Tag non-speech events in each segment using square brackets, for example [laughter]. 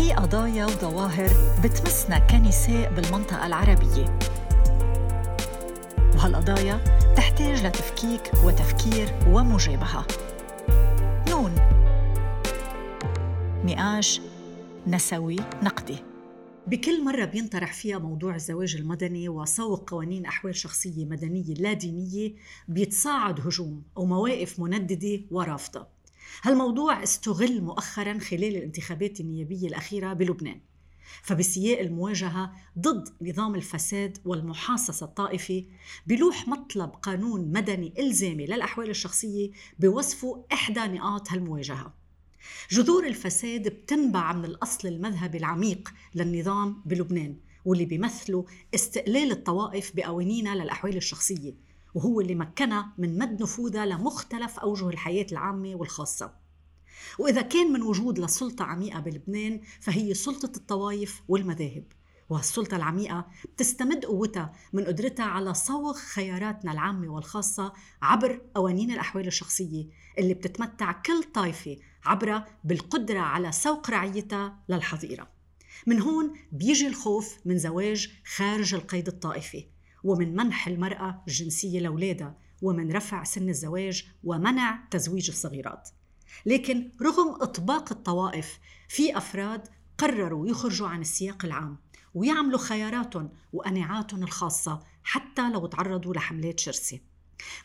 في قضايا وظواهر بتمسنا كنساء بالمنطقة العربية. وهالقضايا تحتاج لتفكيك وتفكير ومجابهة. نون. نقاش نسوي. نقدي. بكل مرة بينطرح فيها موضوع الزواج المدني وسوق قوانين أحوال شخصية مدنية لا دينية بيتصاعد هجوم أو مواقف منددة ورافضة. هالموضوع استغل مؤخرا خلال الانتخابات النيابية الأخيرة بلبنان فبسياق المواجهة ضد نظام الفساد والمحاصصة الطائفي بلوح مطلب قانون مدني إلزامي للأحوال الشخصية بوصفه إحدى نقاط هالمواجهة. جذور الفساد بتنبع من الأصل المذهبي العميق للنظام بلبنان واللي بيمثلوا استقلال الطوائف بقوانينها للأحوال الشخصية. وهو اللي مكنها من مد نفوذها لمختلف أوجه الحياة العامة والخاصة. وإذا كان من وجود لسلطة عميقة بلبنان فهي سلطة الطوائف والمذاهب. وهالسلطة العميقة بتستمد قوتها من قدرتها على صوغ خياراتنا العامة والخاصة عبر قوانين الأحوال الشخصية اللي بتتمتع كل طائفة عبرها بالقدرة على سوق رعيتها للحظيرة. من هون بيجي الخوف من زواج خارج القيد الطائفي. ومن منح المرأة الجنسية لأولادها ومن رفع سن الزواج ومنع تزويج الصغيرات. لكن رغم إطباق الطوائف في أفراد قرروا يخرجوا عن السياق العام ويعملوا خياراتهم وقناعاتهم الخاصة حتى لو تعرضوا لحملات شرسة.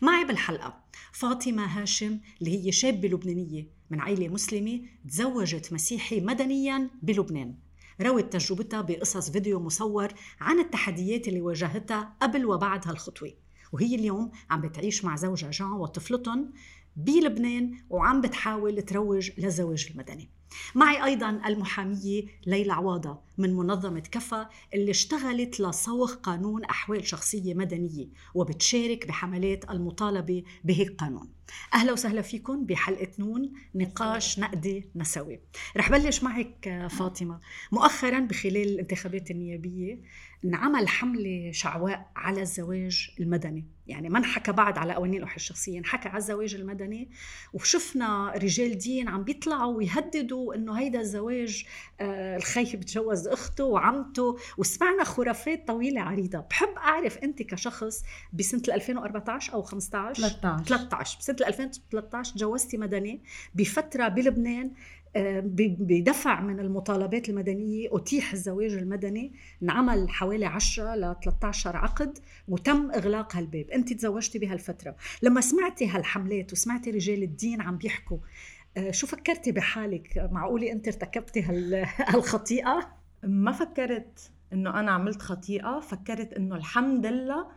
معي بالحلقة فاطمة هاشم اللي هي شابة لبنانية من عائلة مسلمة تزوجت مسيحي مدنيا بلبنان. روت تجربتها بقصص فيديو مصور عن التحديات اللي واجهتها قبل وبعد هالخطوة. وهي اليوم عم بتعيش مع زوجها جان وطفلتهم بلبنان وعم بتحاول تروج للزواج المدني. معي أيضا المحامية ليلى عواضة. من منظمة كفا اللي اشتغلت لصوغ قانون أحوال شخصية مدنية وبتشارك بحملات المطالبة بهيك قانون. أهلا وسهلا فيكم بحلقة نون نقاش نقدي نسوي. رح بلش معك فاطمة. مؤخرا بخلال الانتخابات النيابية انعمل حملة شعواء على الزواج المدني. يعني ما انحكى بعد على قوانين الأحوال الشخصية انحكى على الزواج المدني. وشفنا رجال دين عم بيطلعوا ويهددوا إنه هيدا الزواج آه الخي أخته وعمته وسمعنا خرافات طويلة عريضة. بحب أعرف أنت كشخص بسنة 2014 أو 15 13 13 بسنة 2013 تجوزتي مدني بفترة بلبنان آه، بدفع من المطالبات المدنية أتيح الزواج المدني. انعمل حوالي 10 ل 13 عقد وتم إغلاق هالباب. أنت تزوجتي بهالفترة. لما سمعتي هالحملات وسمعتي رجال الدين عم بيحكوا آه، شو فكرتي بحالك؟ معقولة أنت ارتكبتي [laughs] هالخطيئة؟ ما فكرت إنه أنا عملت خطيئة فكرت إنه الحمد لله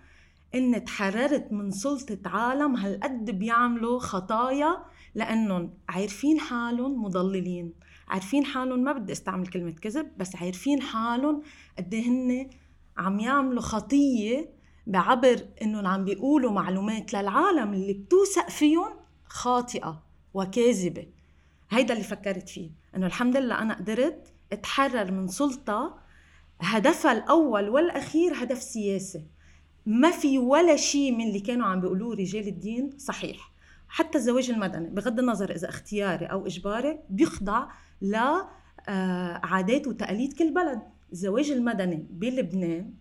اني تحررت من سلطة عالم هالقد بيعملوا خطايا لأنهم عارفين حالهم مضللين. عارفين حالهم ما بدي أستعمل كلمة كذب بس عارفين حالهم قد إيه هن عم يعملوا خطية بعبر إنهم عم بيقولوا معلومات للعالم اللي بتوثق فيهم خاطئة وكاذبة. هيدا اللي فكرت فيه. إنه الحمد لله أنا قدرت اتحرر من سلطة هدفها الأول والأخير هدف سياسي. ما في ولا شيء من اللي كانوا عم بيقولوه رجال الدين صحيح. حتى الزواج المدني بغض النظر إذا اختياري أو إجباري بيخضع لعادات آه، وتقاليد كل بلد. الزواج المدني بلبنان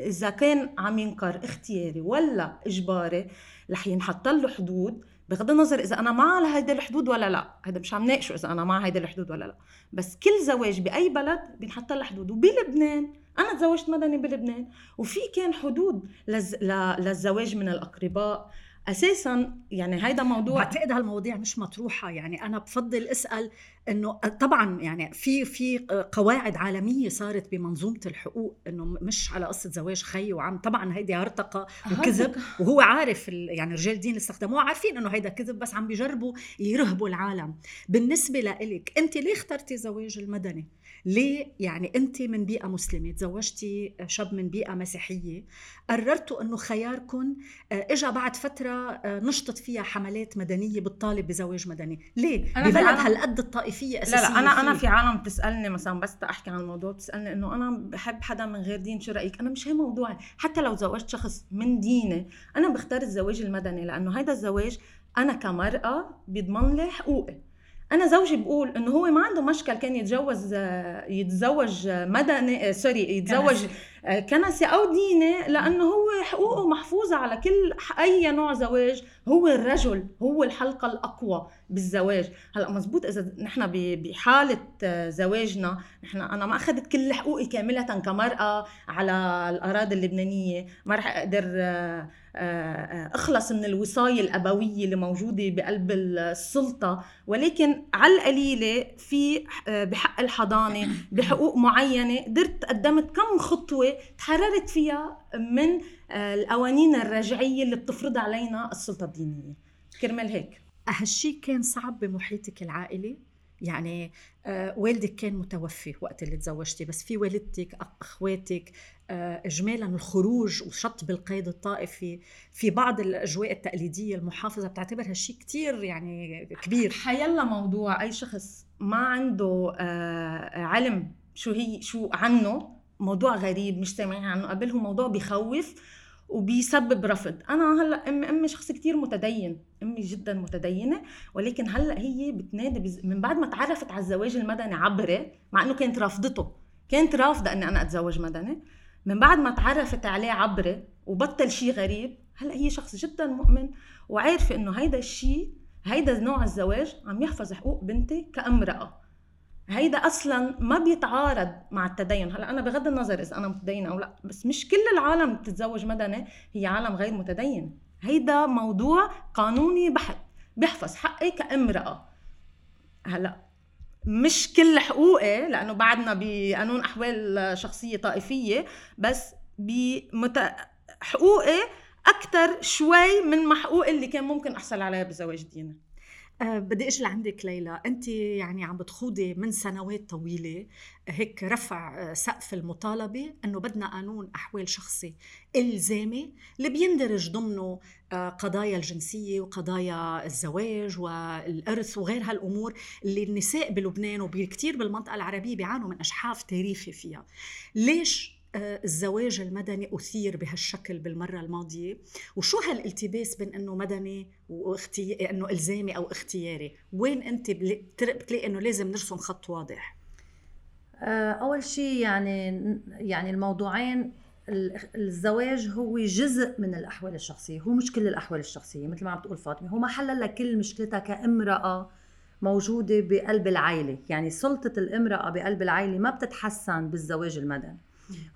إذا كان عم ينكر اختياري ولا إجباري رح ينحط له حدود. بغض النظر إذا أنا مع هيدي الحدود ولا لا. هذا مش عم ناقشه إذا أنا مع هيدي الحدود ولا لا. بس كل زواج بأي بلد بينحط له حدود. وبلبنان أنا تزوجت مدني بلبنان. وفي كان حدود لز... للزواج من الأقرباء أساسا يعني هيدا موضوع بعتقد هالمواضيع مش مطروحة. يعني أنا بفضل أسأل إنه طبعا يعني في في قواعد عالمية صارت بمنظومة الحقوق إنه مش على قصة زواج خي وعم. طبعا هيدي هرطقة وكذب وهو عارف يعني رجال الدين اللي استخدموها عارفين إنه هيدا كذب بس عم بيجربوا يرهبوا العالم. بالنسبة لإلك أنت ليه اخترتي زواج المدني؟ ليه يعني انت من بيئة مسلمة تزوجتي شاب من بيئة مسيحية قررتوا إنه خياركم آه، اجى بعد فترة آه، نشطت فيها حملات مدنية بتطالب بزواج مدني. ليه؟ أنا ببلد هالقد الطائفية اساسيه لا لا أنا أنا في عالم بتسألني مثلا بس أحكي عن الموضوع بتسألني إنه أنا بحب حدا من غير دين شو رأيك؟ أنا مش هي موضوعي حتى لو زوجت شخص من ديني أنا بختار الزواج المدني لأنه هذا الزواج أنا كمرأة بيضمن لي حقوقي. أنا زوجي بقول إنه هو ما عنده مشكل كان يتجوز يتزوج مدني سوري يتزوج كنسي أو ديني لأنه هو حقوقه محفوظة على كل أي نوع زواج هو الرجل هو الحلقة الأقوى بالزواج. هلأ مزبوط إذا نحن بحالة زواجنا نحن أنا ما أخذت كل حقوقي كاملة كمرأة على الأراضي اللبنانية. ما رح أقدر أخلص من الوصاية الأبوية اللي موجودة بقلب السلطة. ولكن على القليلة في بحق الحضانة بحقوق معينة قدرت قدمت كم خطوة تحررت فيها من القوانين الرجعية اللي بتفرض علينا السلطة الدينية. كرمال هيك. هالشيء كان صعب بمحيطك العائلي يعني آه والدك كان متوفي وقت اللي تزوجتي بس في والدتك أخواتك آه اجمالا الخروج وشط بالقيد الطائفي في بعض الأجواء التقليدية المحافظة بتعتبر هالشيء كثير يعني كبير. حيلا موضوع أي شخص ما عنده آه علم شو هي شو عنه موضوع غريب مش سامعين عنه. قبل هو موضوع بخوف وبيسبب رفض. أنا هلأ امي امي شخص كتير متدين أمي جدا متدينة ولكن هلأ هي بتنادي بز... من بعد ما تعرفت على الزواج المدني عبري مع إنه كانت رافضته. كانت رافضة إني أنا اتزوج مدني. من بعد ما تعرفت عليه عبري وبطل شيء غريب هلأ هي شخص جدا مؤمن وعارفة إنه هيدا الشيء هيدا نوع الزواج عم يحفظ حقوق بنتي كأمرأة. هيدا أصلا ما بيتعارض مع التدين. هلأ أنا بغض النظر إذا أنا متدينة أو لأ بس مش كل العالم بتتزوج مدني هي عالم غير متدين. هيدا موضوع قانوني بحت بيحفظ حقي كامرأة. هلأ مش كل حقوقي لأنه بعدنا بقانون أحوال شخصية طائفية بس بمت... حقوقي أكثر شوي من ما حقوقي اللي كان ممكن أحصل عليها بزواج ديني. بدي أجي لعندك ليلى. انت يعني عم بتخوضي من سنوات طويلة هيك رفع آه، سقف المطالبة إنه بدنا قانون أحوال شخصي إلزامي اللي بيندرج ضمنه آه، قضايا الجنسية وقضايا الزواج والأرث وغير هالأمور اللي النساء بلبنان وبكثير بالمنطقة العربية بيعانوا من أشحاف تاريخي فيها. ليش آه، الزواج المدني أثير بهالشكل بالمرة الماضية؟ وشو هالالتباس بين أنه مدني واختي... أنه إلزامي أو اختياري؟ وين أنت بتلاقي أنه لازم نرسم خط واضح؟ آه، أول شيء يعني يعني الموضوعين الزواج هو جزء من الأحوال الشخصية هو مش كل الأحوال الشخصية مثل ما عم تقول فاطمة هو ما حلل لك كل مشكلتها كامرأة موجودة بقلب العائلة يعني سلطة الامرأة بقلب العائلة ما بتتحسن بالزواج المدني.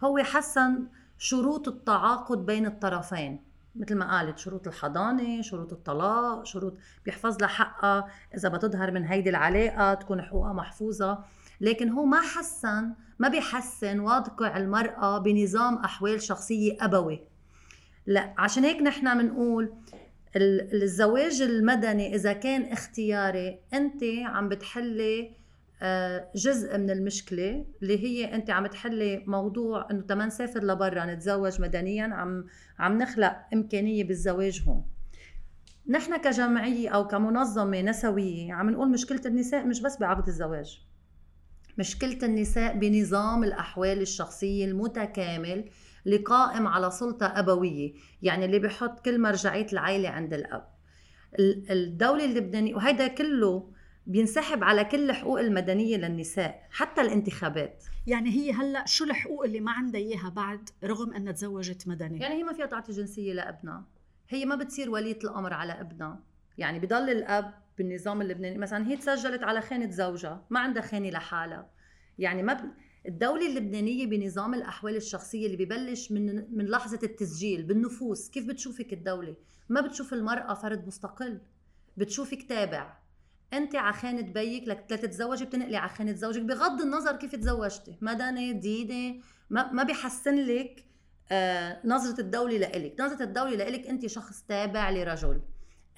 هو حسن شروط التعاقد بين الطرفين مثل ما قالت شروط الحضانة شروط الطلاق شروط بيحفظ لها حقها إذا بتظهر من هيدي العلاقة تكون حقوقها محفوظة لكن هو ما حسن ما بيحسن واقع المرأة بنظام أحوال شخصية أبوي. لا عشان هيك نحن بنقول الزواج المدني إذا كان اختياري أنت عم بتحلي جزء من المشكلة اللي هي أنت عم تحلي موضوع إنه تما نسافر لبرا نتزوج مدنيا عم عم نخلق إمكانية بالزواج هون. نحن كجمعية أو كمنظمة نسوية عم نقول مشكلة النساء مش بس بعقد الزواج. مشكلة النساء بنظام الأحوال الشخصية المتكامل اللي قائم على سلطة أبوية يعني اللي بيحط كل مرجعية العائله عند الأب. الدولة اللبنانية وهيدا كله بينسحب على كل الحقوق المدنية للنساء حتى الانتخابات. يعني هي هلأ شو الحقوق اللي ما عندها إياها بعد رغم أنها تزوجت مدني؟ يعني هي ما فيها تعطي جنسية لابنها هي ما بتصير ولية الأمر على ابنها يعني بضل الأب بالنظام اللبناني. مثلا هي تسجلت على خانة زوجها ما عندها خانة لحالها. يعني ما ب... الدولة اللبنانية بنظام الأحوال الشخصية اللي ببلش من من لحظة التسجيل بالنفوس. كيف بتشوفك الدولة؟ ما بتشوف المرأة فرد مستقل. بتشوفك تابع. انت على خانه بيك لك تتزوجي بتنقلي على خانه زوجك بغض النظر كيف تزوجتي مدني ديني ما, ما بيحسن لك آه نظرة الدولة لإلك. نظرة الدولة لإلك انت شخص تابع لرجل.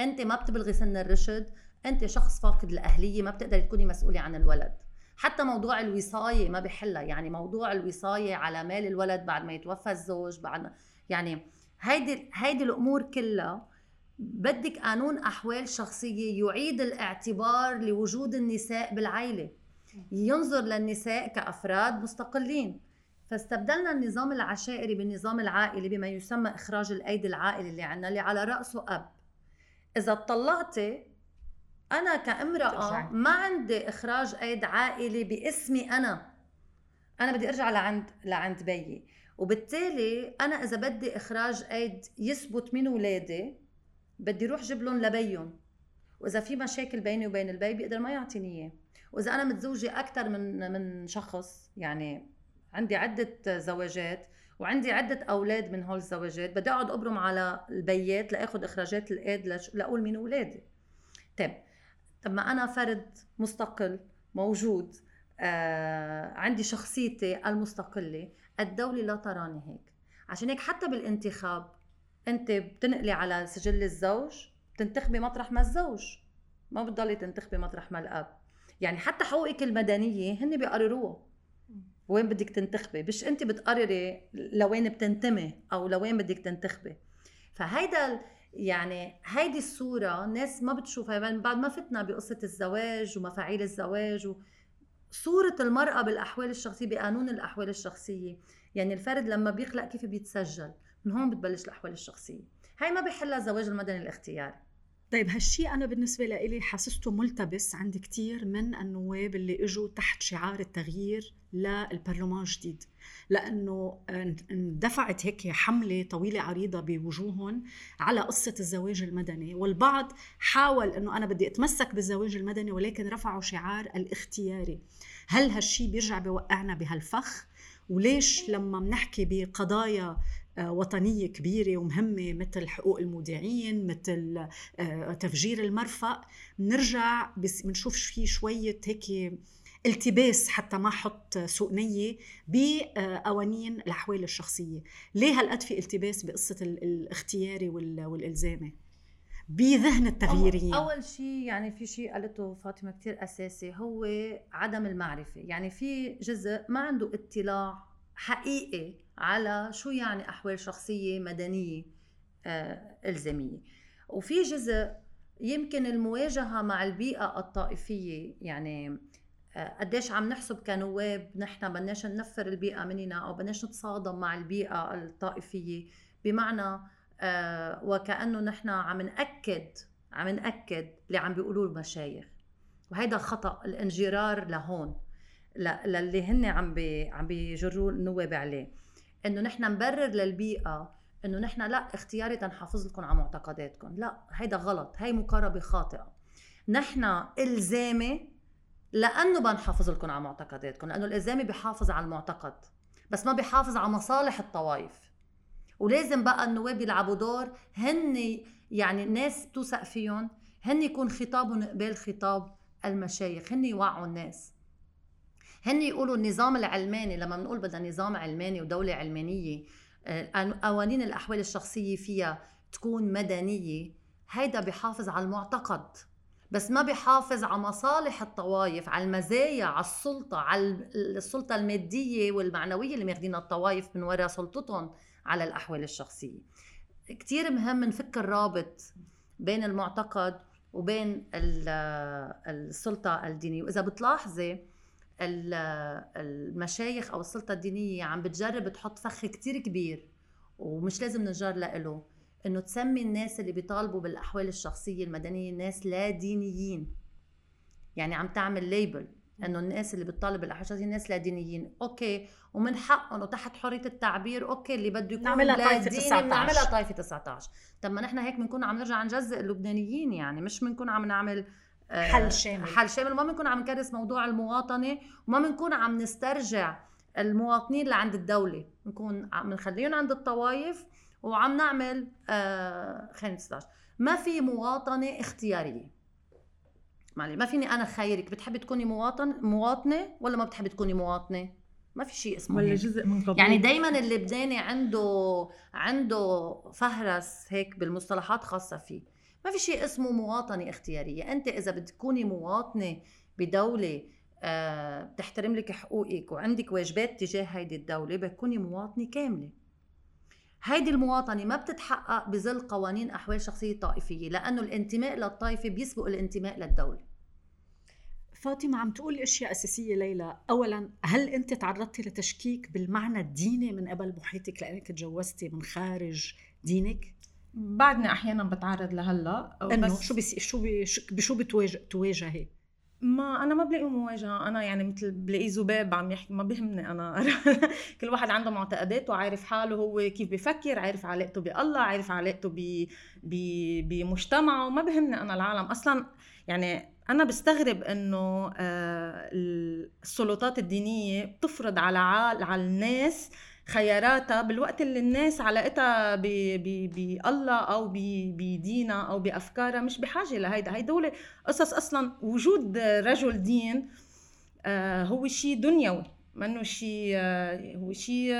انت ما بتبلغي سن الرشد. انت شخص فاقد الأهلية ما بتقدري تكوني مسؤولة عن الولد. حتى موضوع الوصاية ما بحلها يعني موضوع الوصاية على مال الولد بعد ما يتوفى الزوج بعد يعني هيدي هيدي الأمور كلها بدك قانون أحوال شخصية يعيد الاعتبار لوجود النساء بالعائله ينظر للنساء كأفراد مستقلين. فاستبدلنا النظام العشائري بالنظام العائلي بما يسمى إخراج الأيدي العائلي اللي عندنا اللي على رأسه أب. إذا اطلقتي أنا كامرأة. ما عندي إخراج أيد عائلي باسمي أنا. أنا بدي أرجع لعند لعند بيي. وبالتالي أنا إذا بدي إخراج أيد يثبت من ولادي بدي روح جيب لهم لبيهم. وإذا في مشاكل بيني وبين البي بيقدر ما يعطيني إياه. وإذا أنا متزوجة أكثر من من شخص يعني عندي عدة زواجات وعندي عدة أولاد من هول الزواجات بدي أقعد أبرم على البيات لأخذ إخراجات لش- لأقول مين أولادي. طيب طب ما أنا فرد مستقل موجود آه عندي شخصيتي المستقلة الدولة لا تراني هيك. عشان هيك حتى بالانتخاب أنت بتنقلي على سجل الزوج بتنتخبي مطرح ما الزوج. ما بتضلي تنتخبي مطرح ما الأب. يعني حتى حقوقك المدنية هن بيقرروها. وين بدك تنتخبي؟ مش أنت بتقرري لوين بتنتمي أو لوين بدك تنتخبي. فهيدا يعني هيدي الصورة ناس ما بتشوفها. يعني بعد ما فتنا بقصة الزواج ومفاعيل الزواج و... صورة المرأة بالأحوال الشخصية بقانون الأحوال الشخصية. يعني الفرد لما بيخلق كيف بيتسجل؟ من هون بتبلش الأحوال الشخصية. هاي ما بيحلها الزواج المدني الاختياري طيب هالشي أنا بالنسبة لإلي حسسته ملتبس عند كتير من النواب اللي إجوا تحت شعار التغيير للبرلمان الجديد. لأنه اندفعت هيك حملة طويلة عريضة بوجوههم على قصة الزواج المدني والبعض حاول أنه أنا بدي أتمسك بالزواج المدني ولكن رفعوا شعار الاختياري. هل هالشي بيرجع بيوقعنا بهالفخ؟ وليش لما بنحكي بقضايا وطنية كبيرة ومهمة مثل حقوق المودعين مثل آه، تفجير المرفأ. بنرجع بنشوف في شوية هيك التباس حتى ما أحط سوء نية بقوانين الأحوال الشخصية، ليه هالقد في التباس بقصة ال- الاختياري وال- والإلزامي؟ بذهن التغييريين أول شيء يعني في شيء قالته فاطمة كتير أساسي هو عدم المعرفة. يعني في جزء ما عنده اطلاع حقيقي على شو يعني أحوال شخصية مدنية آه إلزامية. وفي جزء يمكن المواجهة مع البيئة الطائفية يعني آه، قديش عم نحسب كنواب نحن بدناش ننفر البيئة مننا أو بدناش نتصادم مع البيئة الطائفية. بمعنى آه، وكأنه نحن عم نأكد عم نأكد اللي عم بيقولوه المشايخ. وهيدا خطأ الانجرار لهون للي هن عم بي عم بيجروا النواب عليه. إنه نحن نبرر للبيئة إنه نحن لا اختياري تنحافظ لكم على معتقداتكم. لا هيدا غلط هي مقاربة خاطئة. نحن إلزامي لأنه بنحافظ لكم على معتقداتكم لأنه الإلزامي بيحافظ على المعتقد بس ما بيحافظ على مصالح الطوائف. ولازم بقى النواب يلعبوا دور هن يعني الناس توثق فيهم هن يكون خطابهم قبال خطاب المشايخ هن يوعوا الناس. هن يقولوا النظام العلماني لما بنقول بدنا نظام علماني ودولة علمانية آه، قوانين الأحوال الشخصية فيها تكون مدنية هيدا بيحافظ على المعتقد بس ما بيحافظ على مصالح الطوائف على المزايا على السلطة على السلطة المادية والمعنوية اللي ماخدينها الطوائف من وراء سلطتهم على الأحوال الشخصية. كتير مهم نفك الرابط بين المعتقد وبين ال- السلطة الدينية. وإذا بتلاحظي المشايخ أو السلطة الدينية عم بتجرب تحط فخ كتير كبير ومش لازم ننجر لإله إنه تسمي الناس اللي بيطالبوا بالأحوال الشخصية المدنية ناس لا دينيين. يعني عم تعمل label إنه الناس اللي بتطالب بالأحوال الشخصية ناس لا دينيين. okay ومن حقهم وتحت حرية التعبير okay اللي بده يكون نعملها لا ديني 19. بنعملها طائفه 19 طب ما نحن هيك بنكون عم نرجع نجزء اللبنانيين يعني مش بنكون عم نعمل حل شامل. حل شامل. ما بنكون عم نكرس موضوع المواطنة وما بنكون عم نسترجع المواطنين اللي عند الدولة. بنكون عم نخليهم عند الطوائف وعم نعمل آه خلينا 19 ما في مواطنة اختيارية. معلش ما فيني أنا خيرك. بتحبي تكوني مواطن مواطنة ولا ما بتحبي تكوني مواطنة؟ ما في شيء اسمه ولا. جزء من قبول يعني دايما اللبناني عنده عنده فهرس هيك بالمصطلحات خاصة فيه. ما في شيء اسمه مواطنة اختيارية. أنت إذا بدك تكوني مواطنة بدولة آه، بتحترم لك حقوقك وعندك واجبات تجاه هيدي الدولة بتكوني مواطنة كاملة. هيدي المواطنة ما بتتحقق بظل قوانين أحوال شخصية طائفية لأنه الانتماء للطائفة بيسبق الانتماء للدولة. فاطمة عم تقول أشياء أساسية ليلى، اولا هل أنت تعرضتي لتشكيك بالمعنى الديني من قبل محيطك لأنك تجوزتي من خارج دينك؟ بعدني أحيانا بتعرض لهلا إنه شو بس شو بشو بتواجه تواجهي ما أنا ما بلاقي مواجهة أنا يعني مثل بلاقي ذباب عم يحكي ما بيهمني أنا. [laughs] كل واحد عنده معتقداته عارف حاله هو كيف بفكر عارف علاقته بالله عارف علاقته ب بمجتمعه ما بيهمني أنا العالم. أصلا يعني أنا بستغرب إنه آه، السلطات الدينية بتفرض على على الناس خياراتها بالوقت اللي الناس علاقتها بالله أو بدينها أو بافكارها مش بحاجة لهيدا. هيدول قصص أصلا وجود رجل دين آه، هو شيء دنيوي منه شيء آه، هو شيء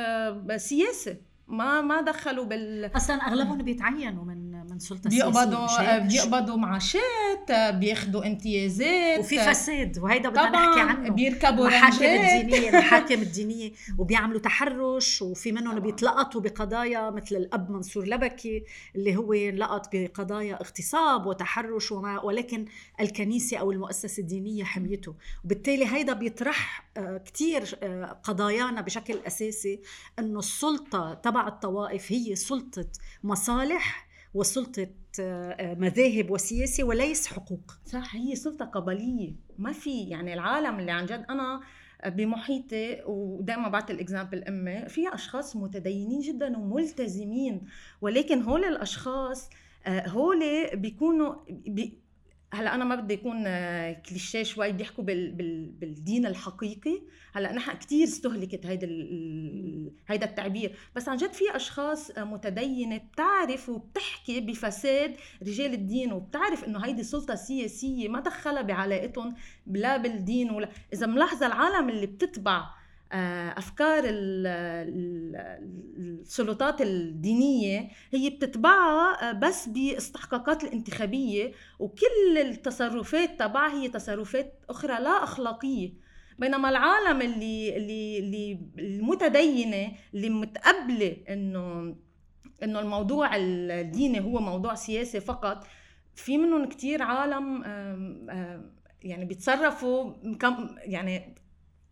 سياسي ما ما دخلوا بال أصلا أغلبهم بيتعينوا من من سلطة بيقبضوا بيقبضوا معاشات بياخذوا امتيازات. وفي فساد وهيدا بدنا نحكي عنه. بيركبوا المحاكم الدينية [laughs] المحاكم الدينية وبيعملوا تحرش وفي منهم بيتلقطوا بقضايا مثل الأب منصور لبكي اللي هو لقط بقضايا اغتصاب وتحرش وما ولكن الكنيسة أو المؤسسة الدينية حميته. وبالتالي هيدا بيطرح آه، كثير آه، قضايانا بشكل أساسي إنه السلطة تبع الطوائف هي سلطة مصالح وسلطة آه، مذاهب وسياسة وليس حقوق. صح هي سلطة قبلية. ما في يعني العالم اللي عن جد أنا بمحيطي ودائما بعطي ال example أمي في أشخاص متدينين جدا وملتزمين ولكن هول الأشخاص هول بيكونوا بي هلا أنا ما بدي يكون آه، كليشيه شوي بيحكوا بال بال بالدين الحقيقي. هلا نحن كثير استهلكت هيدا هيدا التعبير. بس عن جد في أشخاص آه، متدينة بتعرف وبتحكي بفساد رجال الدين وبتعرف إنه هيدي سلطة سياسية ما دخلها بعلاقتهم لا بالدين ولا. إذا ملاحظة العالم اللي بتتبع أفكار السلطات الدينية هي بتتبعها آه، بس باستحقاقات الانتخابية وكل التصرفات تبعها هي تصرفات أخرى لا أخلاقية. بينما العالم اللي اللي اللي المتدينة اللي متقبلة إنه إنه الموضوع الديني هو موضوع سياسي فقط في منهم كتير عالم يعني بيتصرفوا يعني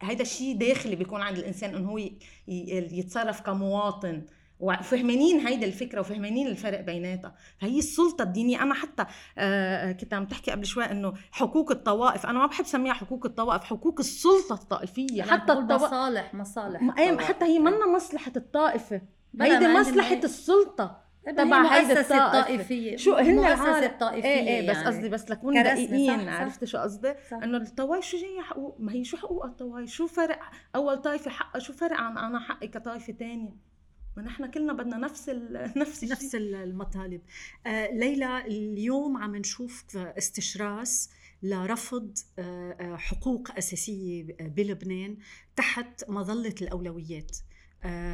هيدا الشيء داخلي بيكون عند الإنسان إنه هو يتصرف كمواطن. وفهمانين هيدي الفكرة وفهمانين الفرق بيناتها. فهي السلطة الدينية. أنا حتى آه كنت عم تحكي قبل شوي إنه حقوق الطوائف. أنا ما بحب سميها حقوق الطوائف حقوق السلطة الطائفية. حتى الطوائف مصالح مصالح إيه حتى هي منا مصلحة الطائفة. هيدي مصلحة السلطة. تبع هيدي الطائفية. شو هن المؤسسه الطائفيه إيه إيه بس يعني. قصدي بس لكون دقيقين عرفت شو قصدي؟ إنه الطوائف شو جاي حقوق ما هي شو حقوق الطوائف؟ شو فرق؟ أول طائفة حقها شو فرق عن أنا حقي كطائفة ثانية؟ ما نحن كلنا بدنا نفس [laughs] نفس نفس المطالب. آه ليلى اليوم عم نشوف استشراس لرفض آه, آه، حقوق أساسية بلبنان تحت مظلة الأولويات.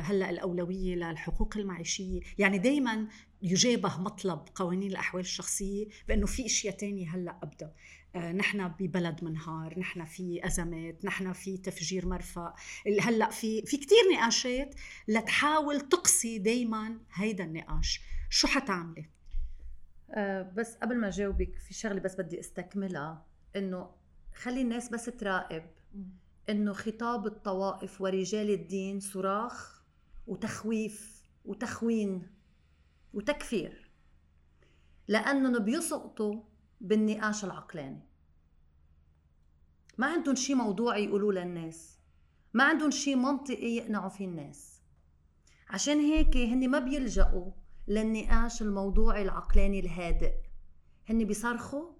هلأ الأولوية للحقوق المعيشية. يعني دائما يجابه مطلب قوانين الأحوال الشخصية بأنه في إشياء تانية هلأ أبدأ. آه، نحن ببلد منهار نحن في أزمات نحن في تفجير مرفأ. هلأ في في كثير نقاشات لتحاول تقصي دائما هيدا النقاش. شو حتعملي؟ أه بس قبل ما جاوبك في شغلة بس بدي أستكملها إنه خلي الناس بس تراقب. إنه خطاب الطوائف ورجال الدين صراخ وتخويف وتخوين وتكفير لأنهم بيسقطوا بالنقاش العقلاني. ما عندهم شيء موضوعي يقولوه للناس ما عندهم شيء منطقي يقنعوا فيه الناس. عشان هيك هن ما بيلجأوا للنقاش الموضوعي العقلاني الهادئ. هن بيصرخوا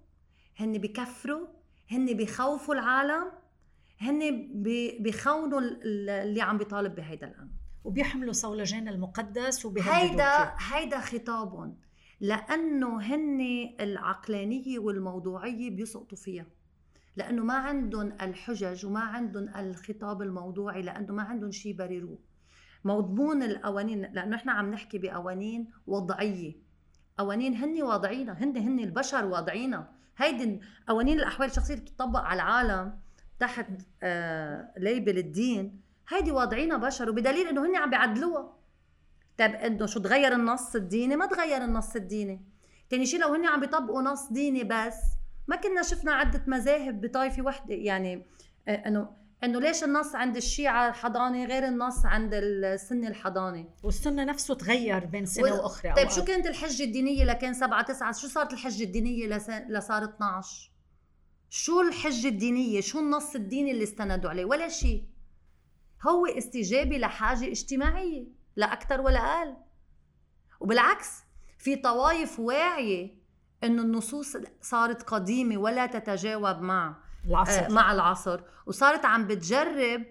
هن بكفروا هن بخوفوا العالم هن بيخونوا اللي عم بيطالب بهيدا الأمر. وبيحملوا صولجان المقدس وبيهددوا هيدا هيدا خطابهم لأنه هن العقلانية والموضوعية بيسقطوا فيها. لأنه ما عندهم الحجج وما عندهم الخطاب الموضوعي لأنه ما عندهم شيء يبرروه مضمون القوانين لأنه إحنا عم نحكي بقوانين وضعية. قوانين هن واضعينها هن هن البشر واضعينها. هيدي قوانين الأحوال الشخصية بتطبق على العالم تحت آه ليبل الدين. هيدي واضعينها بشر وبدليل إنه هن عم بيعدلوها طيب إنه شو تغير النص الديني؟ ما تغير النص الديني. تاني شيء لو هن عم بيطبقوا نص ديني بس ما كنا شفنا عدة مذاهب بطائفة وحدة. يعني آه إنه إنه ليش النص عند الشيعة الحضانة غير النص عند السنة الحضانة والسنة نفسه تغير بين سنة و... وأخرى طيب شو كانت الحجة الدينية لكان سبعة تسعة؟ شو صارت الحجة الدينية لس... لصار 12 شو الحجة الدينية؟ شو النص الديني اللي استندوا عليه؟ ولا شيء هو استجابة لحاجة اجتماعية لا أكثر ولا أقل. وبالعكس في طوائف واعية إنه النصوص صارت قديمة ولا تتجاوب مع العصر. آه، مع العصر. وصارت عم بتجرب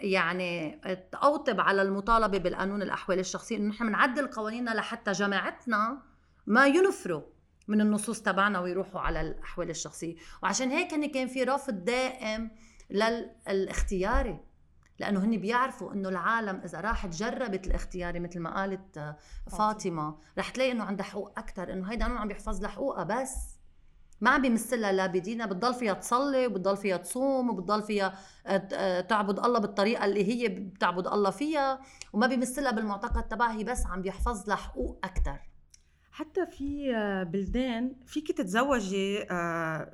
يعني تقوطب على المطالبة بالقانون الأحوال الشخصية إنه نحن بنعدل قوانيننا لحتى جماعتنا ما ينفروا. من النصوص تبعنا ويروحوا على الأحوال الشخصية. وعشان هيك كان في رفض دائم للاختياري لأنه هن بيعرفوا إنه العالم إذا راحت جربت الاختياري مثل ما قالت آه، فاطمة. رح تلاقي إنه عندها حقوق أكثر إنه هيدا عم بيحفظ لها حقوقها بس. ما عم بيمثلها لا بدينها بتضل فيها تصلي وبتضل فيها تصوم وبتضل فيها آه، آه، تعبد الله بالطريقة اللي هي بتعبد الله فيها. وما بيمثلها بالمعتقد تبعها هي بس عم بيحفظ لها حقوق أكثر حتى في بلدان فيك تتزوجي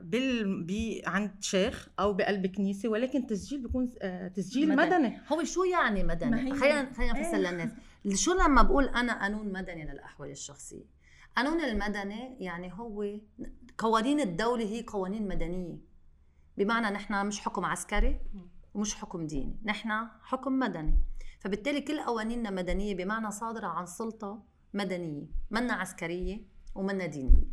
بال بي عند شيخ أو بقلب كنيسة ولكن التسجيل بيكون تسجيل مدني, مدني. هو شو يعني مدني؟ خلينا خلينا نفسر إيه. للناس. شو لما بقول أنا قانون مدني للأحوال الشخصية؟ قانون المدني يعني هو قوانين الدولة هي قوانين مدنية. بمعنى نحن مش حكم عسكري ومش حكم ديني. نحن حكم مدني. فبالتالي كل قوانيننا مدنية بمعنى صادرة عن سلطة مدنية منا عسكرية ومنا دينية.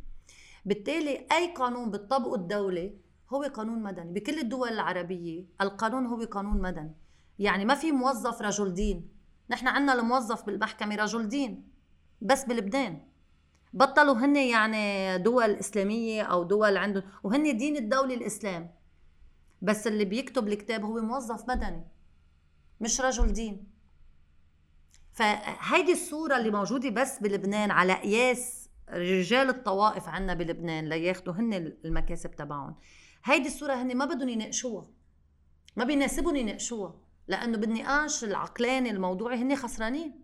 بالتالي أي قانون بتطبقه الدولة هو قانون مدني. بكل الدول العربية القانون هو قانون مدني. يعني ما في موظف رجل دين. نحن عندنا الموظف بالمحكمة رجل دين بس بلبنان. بطلوا هن يعني دول إسلامية أو دول عندهم وهن دين الدولة الإسلام. بس اللي بيكتب الكتاب هو موظف مدني مش رجل دين. فهيدي الصورة اللي موجودة بس بلبنان على قياس رجال الطوائف عنا بلبنان لياخذوا هن المكاسب تبعهم. هيدي الصورة هن ما بدهم يناقشوها ما بيناسبهم يناقشوها لأنه بالنقاش العقلاني الموضوعي هن خسرانين.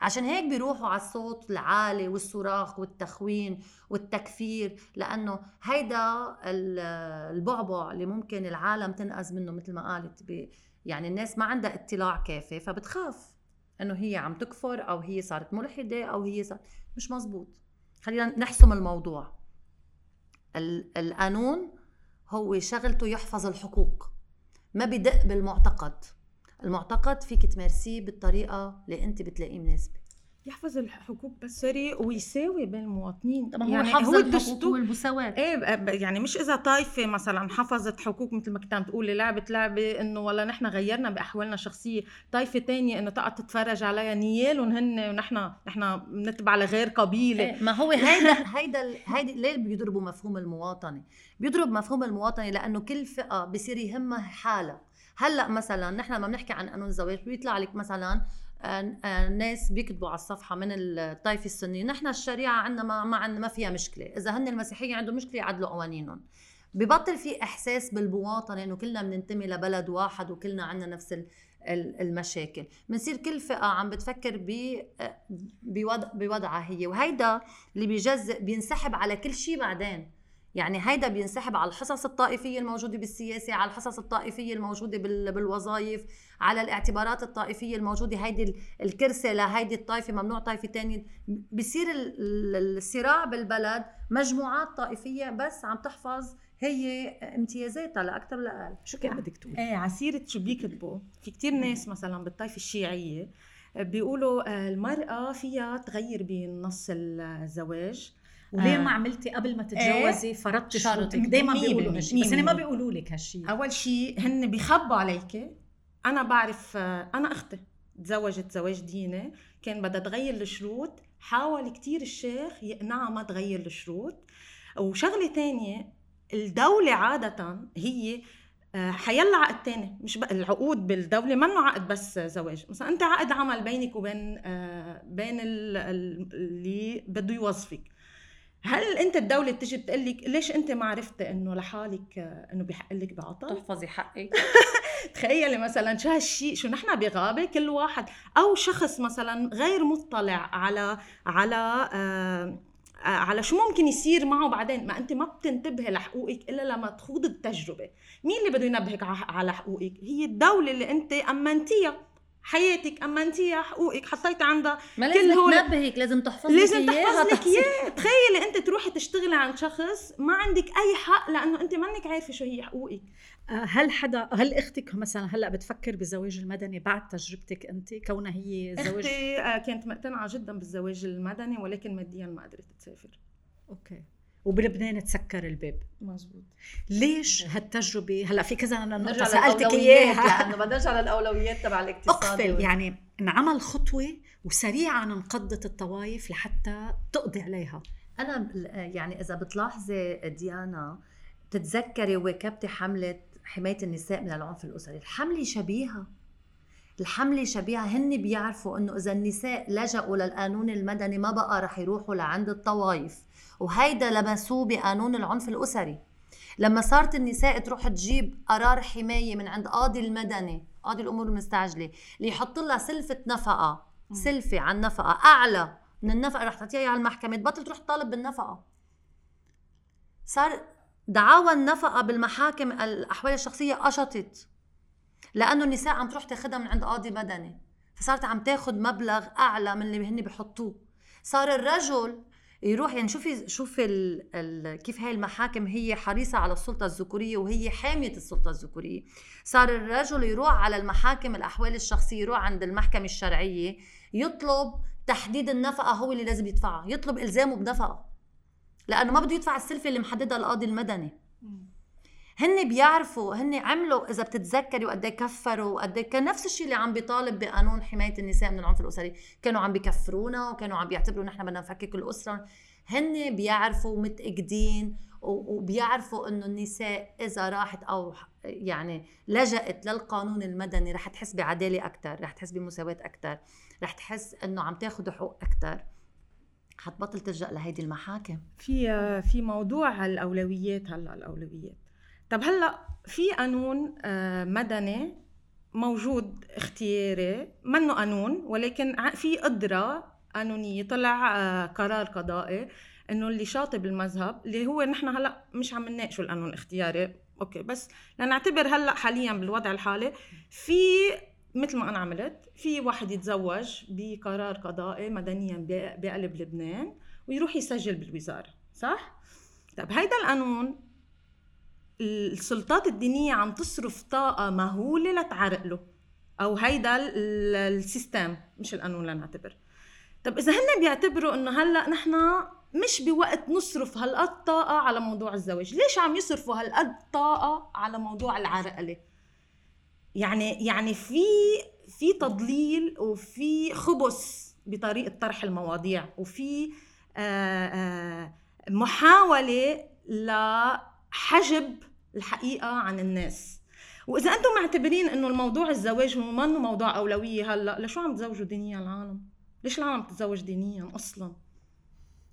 عشان هيك بيروحوا على الصوت العالي والصراخ والتخوين والتكفير لأنه هيدا البعبع اللي ممكن العالم تنقذ منه مثل ما قالت يعني الناس ما عندها اطلاع كافي فبتخاف. إنه هي عم تكفر أو هي صارت ملحدة أو هي صارت مش مزبوط. خلينا نحسم الموضوع. القانون هو شغلته يحفظ الحقوق. ما بدق بالمعتقد. المعتقد فيك تمارسيه بالطريقة اللي أنت بتلاقيه مناسبة. يحفظ الحقوق بس سوري ويساوي بين المواطنين. طبعا يعني هو حفظ هو الحقوق والمساواة إيه يعني مش إذا طائفة مثلا حفظت حقوق مثل ما كنت عم تقولي لعبت لعبة إنه والله نحن غيرنا بأحوالنا الشخصية، طائفة تانية إنه تقعد تتفرج عليها نيالهم هن ونحن نحن بنتبع لغير قبيلة. إيه ما هو هيدا [laughs] هيدا هيدي ليه بيضربوا مفهوم المواطنة؟ بيضرب مفهوم المواطنة لأنه كل فئة بصير يهمها حالها. هلأ مثلا نحن لما بنحكي عن قانون الزواج بيطلع لك مثلا ناس بيكتبوا على الصفحة من الطائفه السنيه نحن الشريعة عندنا ما ما عندنا ما فيها مشكلة. إذا هن المسيحيين عندهم مشكلة يعدلوا قوانينهم. ببطل في إحساس بالمواطنة انه كلنا بننتمي لبلد واحد وكلنا عندنا نفس المشاكل. بنصير كل فئة عم بتفكر آه، بوضعها هي. وهيدا اللي بيجزء بينسحب على كل شيء بعدين. يعني هيدا بينسحب على الحصص الطائفية الموجودة بالسياسة على الحصص الطائفية الموجودة بالوظائف على الاعتبارات الطائفية الموجودة. هيدي الكرسي لهيدي الطائفة ممنوع طائفة تانية. بصير الصراع بالبلد مجموعات طائفية بس عم تحفظ هي امتيازاتها لا أكثر ولا أقل شو كان بدك تقول إيه عسيرة شو بيكتبوا في كتير ناس مثلا بالطائفة الشيعية بيقولوا آه، المرأة فيها تغير بنص الزواج. وليه آه. ما عملتي قبل ما تتجوزي إيه؟ فرضت شروطك دائما بيقولوا هالشيء بس هن ما بيقولوا لك هالشيء. أول شيء هن بيخبوا عليك أنا بعرف أنا أختي تزوجت زواج ديني كان بدها تغير الشروط حاول كتير الشيخ يقنعها ما تغير الشروط. وشغلة تانية الدولة عادة هي آه، حيلا عقد تاني مش بقى العقود بالدولة منه عقد بس زواج. مثلا أنت عقد عمل بينك وبين آه، بين اللي بده يوظفك. هل انت الدولة بتجي بتقول لك ليش انت ما عرفتي انه لحالك انه بحق لك بعطل؟ تحفظي حقك [laughs] تخيلي مثلا شو هالشيء شو نحن بغابة كل واحد. أو شخص مثلا غير مطلع على على آه على شو ممكن يصير معه بعدين. ما أنت ما بتنتبهي لحقوقك إلا لما تخوض التجربة. مين اللي بده ينبهك على حقوقك؟ هي الدولة اللي أنت أمنتيها. حياتك امنتيها حقوقك حطيتي عندها ما لازم هول... تنبهك لازم تحفظ لازم تحفظ لك اياه تخيلي انت تروحي تشتغلي عند شخص ما عندك أي حق لأنه انت منك عارفة شو هي حقوقك. آه، هل حدا هل أختك مثلا هلأ بتفكر بالزواج المدني بعد تجربتك انت؟ كونها هي زواج أختي آه، كانت مقتنعة جدا بالزواج المدني ولكن ماديا ما قدرت تسافر. أوكي. وبلبنان تسكر الباب. مزبوط. ليش هالتجربة؟ هلا في كذا نقطه سألتك إياها. يعني بدنا نرجع على الاولويات تبع الاقتصاد أقفل يعني انعمل خطوة وسريعا انقضت الطوائف لحتى تقضي عليها. أنا يعني إذا بتلاحظي ديانا تتذكري واكبتي حمله حماية النساء من العنف الأسري. الحملة شبيهة. الحملة شبيهة. هن بيعرفوا إنه إذا النساء لجأوا للقانون المدني ما بقى رح يروحوا لعند الطوائف. وهيدا لمسوه بقانون العنف الأسري. لما صارت النساء تروح تجيب قرار حماية من عند قاضي المدني قاضي الأمور المستعجلة اللي يحط لها سلفة نفقة سلفة عن نفقة أعلى من النفقة رح تعطيها على المحكمة تبطل تروح تطالب بالنفقة. صار دعاوى النفقة بالمحاكم الأحوال الشخصية قشطت لأنه النساء عم تروح تاخذها من عند قاضي مدني. فصارت عم تاخذ مبلغ أعلى من اللي هن بحطوه. صار الرجل يروح يعني شوفي شوفي ال ال كيف هاي المحاكم هي حريصة على السلطة الذكورية وهي حامية السلطة الذكورية. صار الرجل يروح على المحاكم الأحوال الشخصية يروح عند المحكمة الشرعية يطلب تحديد النفقة هو اللي لازم يدفعها يطلب إلزامه بنفقه لأنه ما بده يدفع السلفه اللي محددها القاضي المدني. هن بيعرفوا هن عملوا إذا بتتذكري وقد إيه كفروا وقد إيه كان نفس الشيء اللي عم بيطالب بقانون حماية النساء من العنف الأسري. كانوا عم بيكفرونا وكانوا عم بيعتبروا نحن بدنا نفكك الأسرة. هن بيعرفوا متأكدين وبيعرفوا انه النساء إذا راحت أو يعني لجأت للقانون المدني رح تحس بعدالة أكثر رح تحس بمساواة أكثر رح تحس انه عم تاخذ حقوق أكثر حتبطل تلجأ لهيدي المحاكم. في في موضوع الاولويات هلأ الأولويات. طب هلا في قانون آه، مدني موجود اختياري منه قانون ولكن في قدرة قانونية طلع آه، قرار قضائي إنه اللي شاطب المذهب اللي هو نحن هلا مش عم نناقشه القانون الاختياري. أوكي بس لنعتبر هلا حاليا بالوضع الحالي في مثل ما أنا عملت في واحد يتزوج بقرار قضائي مدنيا بقلب لبنان ويروح يسجل بالوزارة صح؟ طيب هيدا القانون السلطات الدينية عم تصرف طاقة مهولة لتعرق له أو هيدا السيستم مش القانون لنعتبر. طب إذا هن بيعتبروا إنه هلأ نحن مش بوقت نصرف هالقد طاقة على موضوع الزواج. ليش عم يصرفوا هالقد طاقة على موضوع العرقلة؟ يعني يعني في في تضليل وفي خبث بطريقة طرح المواضيع وفي آه، محاولة لحجب الحقيقة عن الناس. وإذا أنتم معتبرين إنه الموضوع الزواج هو منه موضوع أولوية هلأ لشو عم تزوجوا دينيا العالم؟ ليش العالم تتزوج دينيا أصلا؟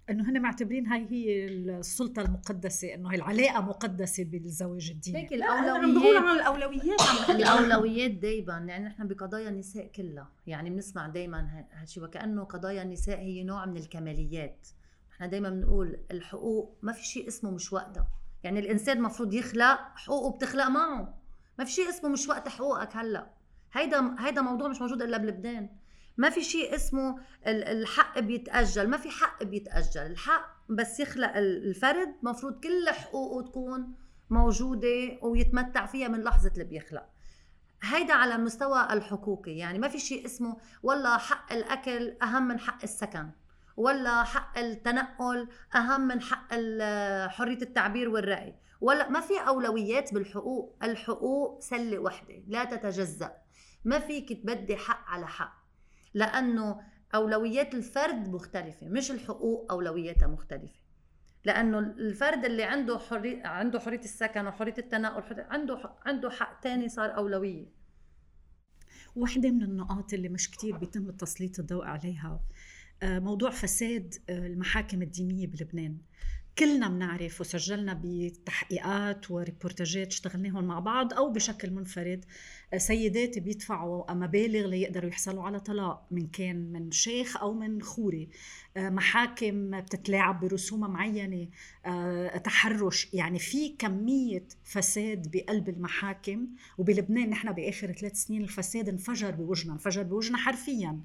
إنه هن معتبرين هاي هي السلطة المقدسة إنه هي العلاقة مقدسة بالزواج الديني. هيك الأولويات. عم بقول عن الأولويات. الأولويات دائما يعني نحن بقضايا النساء كلها. يعني بنسمع دائما هالشيء وكأنه قضايا النساء هي نوع من الكماليات. نحن دائما بنقول الحقوق ما في شيء اسمه مش وقتها. يعني الإنسان المفروض يخلق حقوقه بتخلق معه. ما في شيء اسمه مش وقت حقوقك هلا. هيدا هيدا موضوع مش موجود إلا بلبنان. ما في شيء اسمه الحق بيتأجل ما في حق بيتأجل. الحق بس يخلق الفرد مفروض كل حقوقه تكون موجودة ويتمتع فيها من لحظة اللي بيخلق. هيدا على المستوى الحقوقي. يعني ما في شيء اسمه والله حق الأكل أهم من حق السكن. ولا حق التنقل أهم من حق حرية التعبير والرأي. ولا ما في أولويات بالحقوق الحقوق سلة وحدة لا تتجزأ. ما فيك تبدي حق على حق لأنه أولويات الفرد مختلفة مش الحقوق أولوياتها مختلفة. لأنه الفرد اللي عنده حريه عنده حرية السكن وحرية التنقل عنده عنده حق ثاني صار أولوية. واحدة من النقاط اللي مش كتير بيتم تسليط الضوء عليها موضوع فساد آه، المحاكم الدينية بلبنان. كلنا بنعرف وسجلنا بتحقيقات وريبورتاجات اشتغلناهم مع بعض أو بشكل منفرد سيدات بيدفعوا مبالغ ليقدروا يحصلوا على طلاق من كان من شيخ أو من خوري. محاكم بتتلاعب برسوم معينة تحرش. يعني في كمية فساد بقلب المحاكم. وبلبنان نحن بآخر ثلاث سنين الفساد انفجر بوجهنا انفجر بوجهنا حرفيا.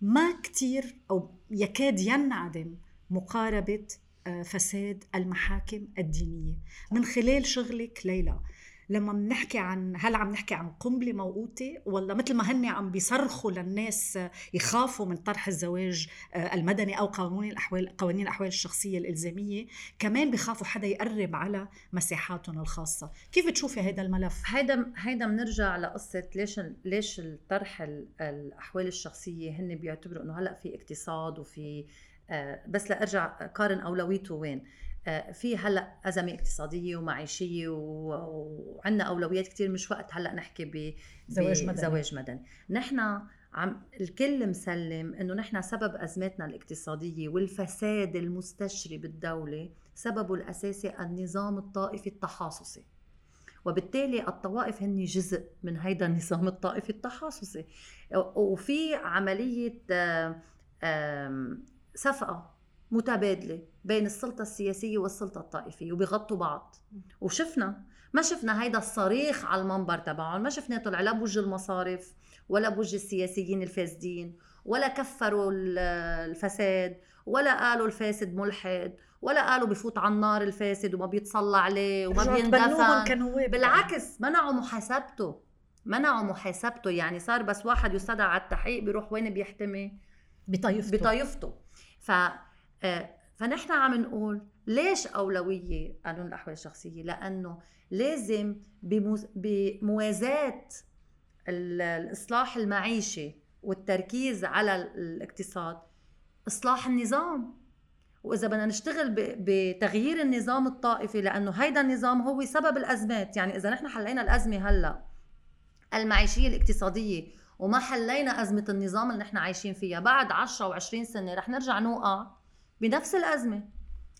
ما كتير أو يكاد ينعدم مقاربة آه، فساد المحاكم الدينية. من خلال شغلك ليلى لما بنحكي عن هل عم نحكي عن قنبلة موقوتة ولا مثل ما هن عم بيصرخوا للناس يخافوا من طرح الزواج آه، المدني أو قانون الأحوال قوانين الأحوال الشخصية الإلزامية؟ كمان بيخافوا حدا يقرب على مساحاتهم الخاصة. كيف بتشوفي هذا الملف؟ هيدا هيدا بنرجع لقصة ليش ليش الطرح الأحوال الشخصية هن بيعتبروا إنه هلأ في اقتصاد وفي آه، بس لأرجع قارن أولويته وين. في هلأ أزمة اقتصادية ومعيشية وعندنا أولويات كثير مش وقت هلأ نحكي ب زواج مدني. زواج مدني. نحن عم الكل مسلم إنه نحن سبب أزمتنا الاقتصادية والفساد المستشري بالدولة سببه الأساسي النظام الطائفي التحاصصي. وبالتالي الطوائف هن جزء من هيدا النظام [laughs] الطائفي التحاصصي. وفي عملية صفقه متبادلة بين السلطة السياسية والسلطة الطائفية وبيغطوا بعض. وشفنا ما شفنا هيدا الصريخ على المنبر تبعهم ما شفناه طلع لا بوجه المصارف ولا بوجه السياسيين الفاسدين ولا كفروا الفساد ولا قالوا الفاسد ملحد ولا قالوا بفوت على النار الفاسد وما بيتصلى عليه وما بيندفن. بالعكس منعوا محاسبته. منعوا محاسبته. يعني صار بس واحد يستدعى على التحقيق بيروح وين بيحتمي؟ بطايفته. بطايفته. ف فنحن عم نقول ليش أولوية قانون الأحوال الشخصية؟ لأنه لازم بموازاة الإصلاح المعيشي والتركيز على الاقتصاد إصلاح النظام وإذا بدنا نشتغل بتغيير النظام الطائفي لأنه هيدا النظام هو سبب الأزمات يعني إذا نحن حلينا الأزمة هلأ المعيشية الاقتصادية وما حلينا أزمة النظام اللي نحن عايشين فيها بعد 10 و20 سنة رح نرجع نوقع بنفس الأزمة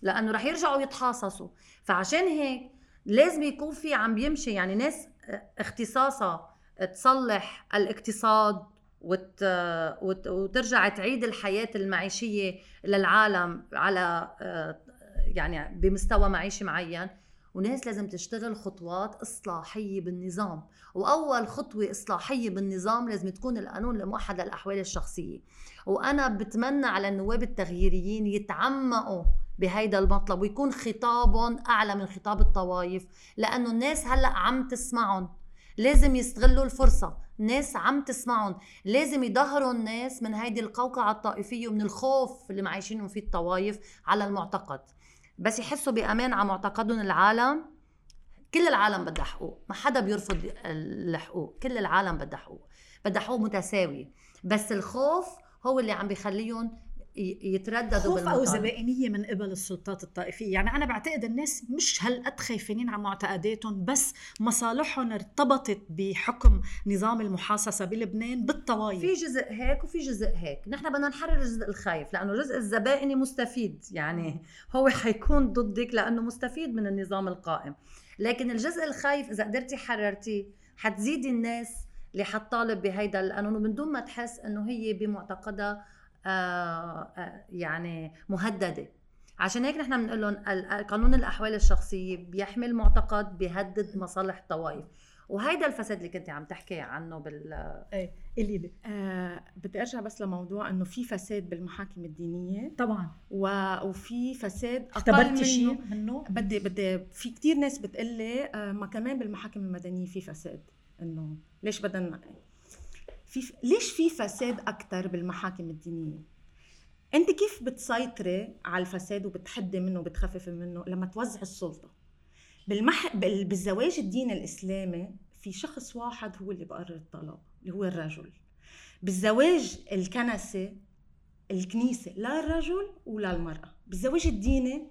لأنه رح يرجعوا يتحاصصوا. فعشان هيك لازم يكون في عم بيمشي يعني ناس اختصاصها تصلح الاقتصاد وت... وت... وترجع تعيد الحياة المعيشية للعالم على يعني بمستوى معيشي معين. وناس لازم تشتغل خطوات إصلاحية بالنظام. وأول خطوة إصلاحية بالنظام لازم تكون القانون الموحد للأحوال الشخصية. وأنا بتمنى على النواب التغييريين يتعمقوا بهيدا المطلب ويكون خطابهم أعلى من خطاب الطوائف لأنه الناس هلأ عم تسمعهم لازم يستغلوا الفرصة. ناس عم تسمعهم لازم يظهروا الناس من هيدي القوقعة الطائفية ومن الخوف اللي معيشينهم فيه الطوائف على المعتقد. بس يحسوا بأمان على معتقدهم العالم. كل العالم بدها حقوق ما حدا بيرفض الحقوق. كل العالم بدها حقوق بدها حقوق متساويه بس الخوف هو اللي عم بيخليهم يترددوا خوف أو زبائنية من قبل السلطات الطائفية. يعني أنا بعتقد الناس مش هالقد خايفين على معتقداتهم بس مصالحهم ارتبطت بحكم نظام المحاصصة بلبنان بالطوائف في جزء هيك وفي جزء هيك. نحن بدنا نحرر الجزء الخايف لأنه الجزء الزبائني مستفيد. يعني هو حيكون ضدك لأنه مستفيد من النظام القائم. لكن الجزء الخايف إذا قدرتي حررتيه حتزيدي الناس اللي حتطالب بهيدا القانون ومن دون ما تحس إنه هي بمعتقدها يعني مهددة. عشان هيك نحن بنقول لهم قانون الأحوال الشخصية بيحمل معتقد بيهدد مصالح الطوائف. وهيدا الفساد اللي كنت عم تحكي عنه بال إيه اللي لي. آه بدي أرجع بس لموضوع إنه في فساد بالمحاكم الدينية. طبعا. و... وفي فساد أقل منه. شيء؟ منه؟ بدي بدي في كثير ناس بتقول لي آه ما كمان بالمحاكم المدنية في فساد. إنه ليش بدنا في ليش في فساد أكثر بالمحاكم الدينية؟ أنت كيف بتسيطري على الفساد وبتحدي منه وبتخففي منه لما توزع السلطة؟ بالمح... بالزواج الديني الإسلامي في شخص واحد هو اللي بقرر الطلاق اللي هو الرجل. بالزواج الكنسي الكنيسة لا الرجل ولا المرأة. بالزواج الديني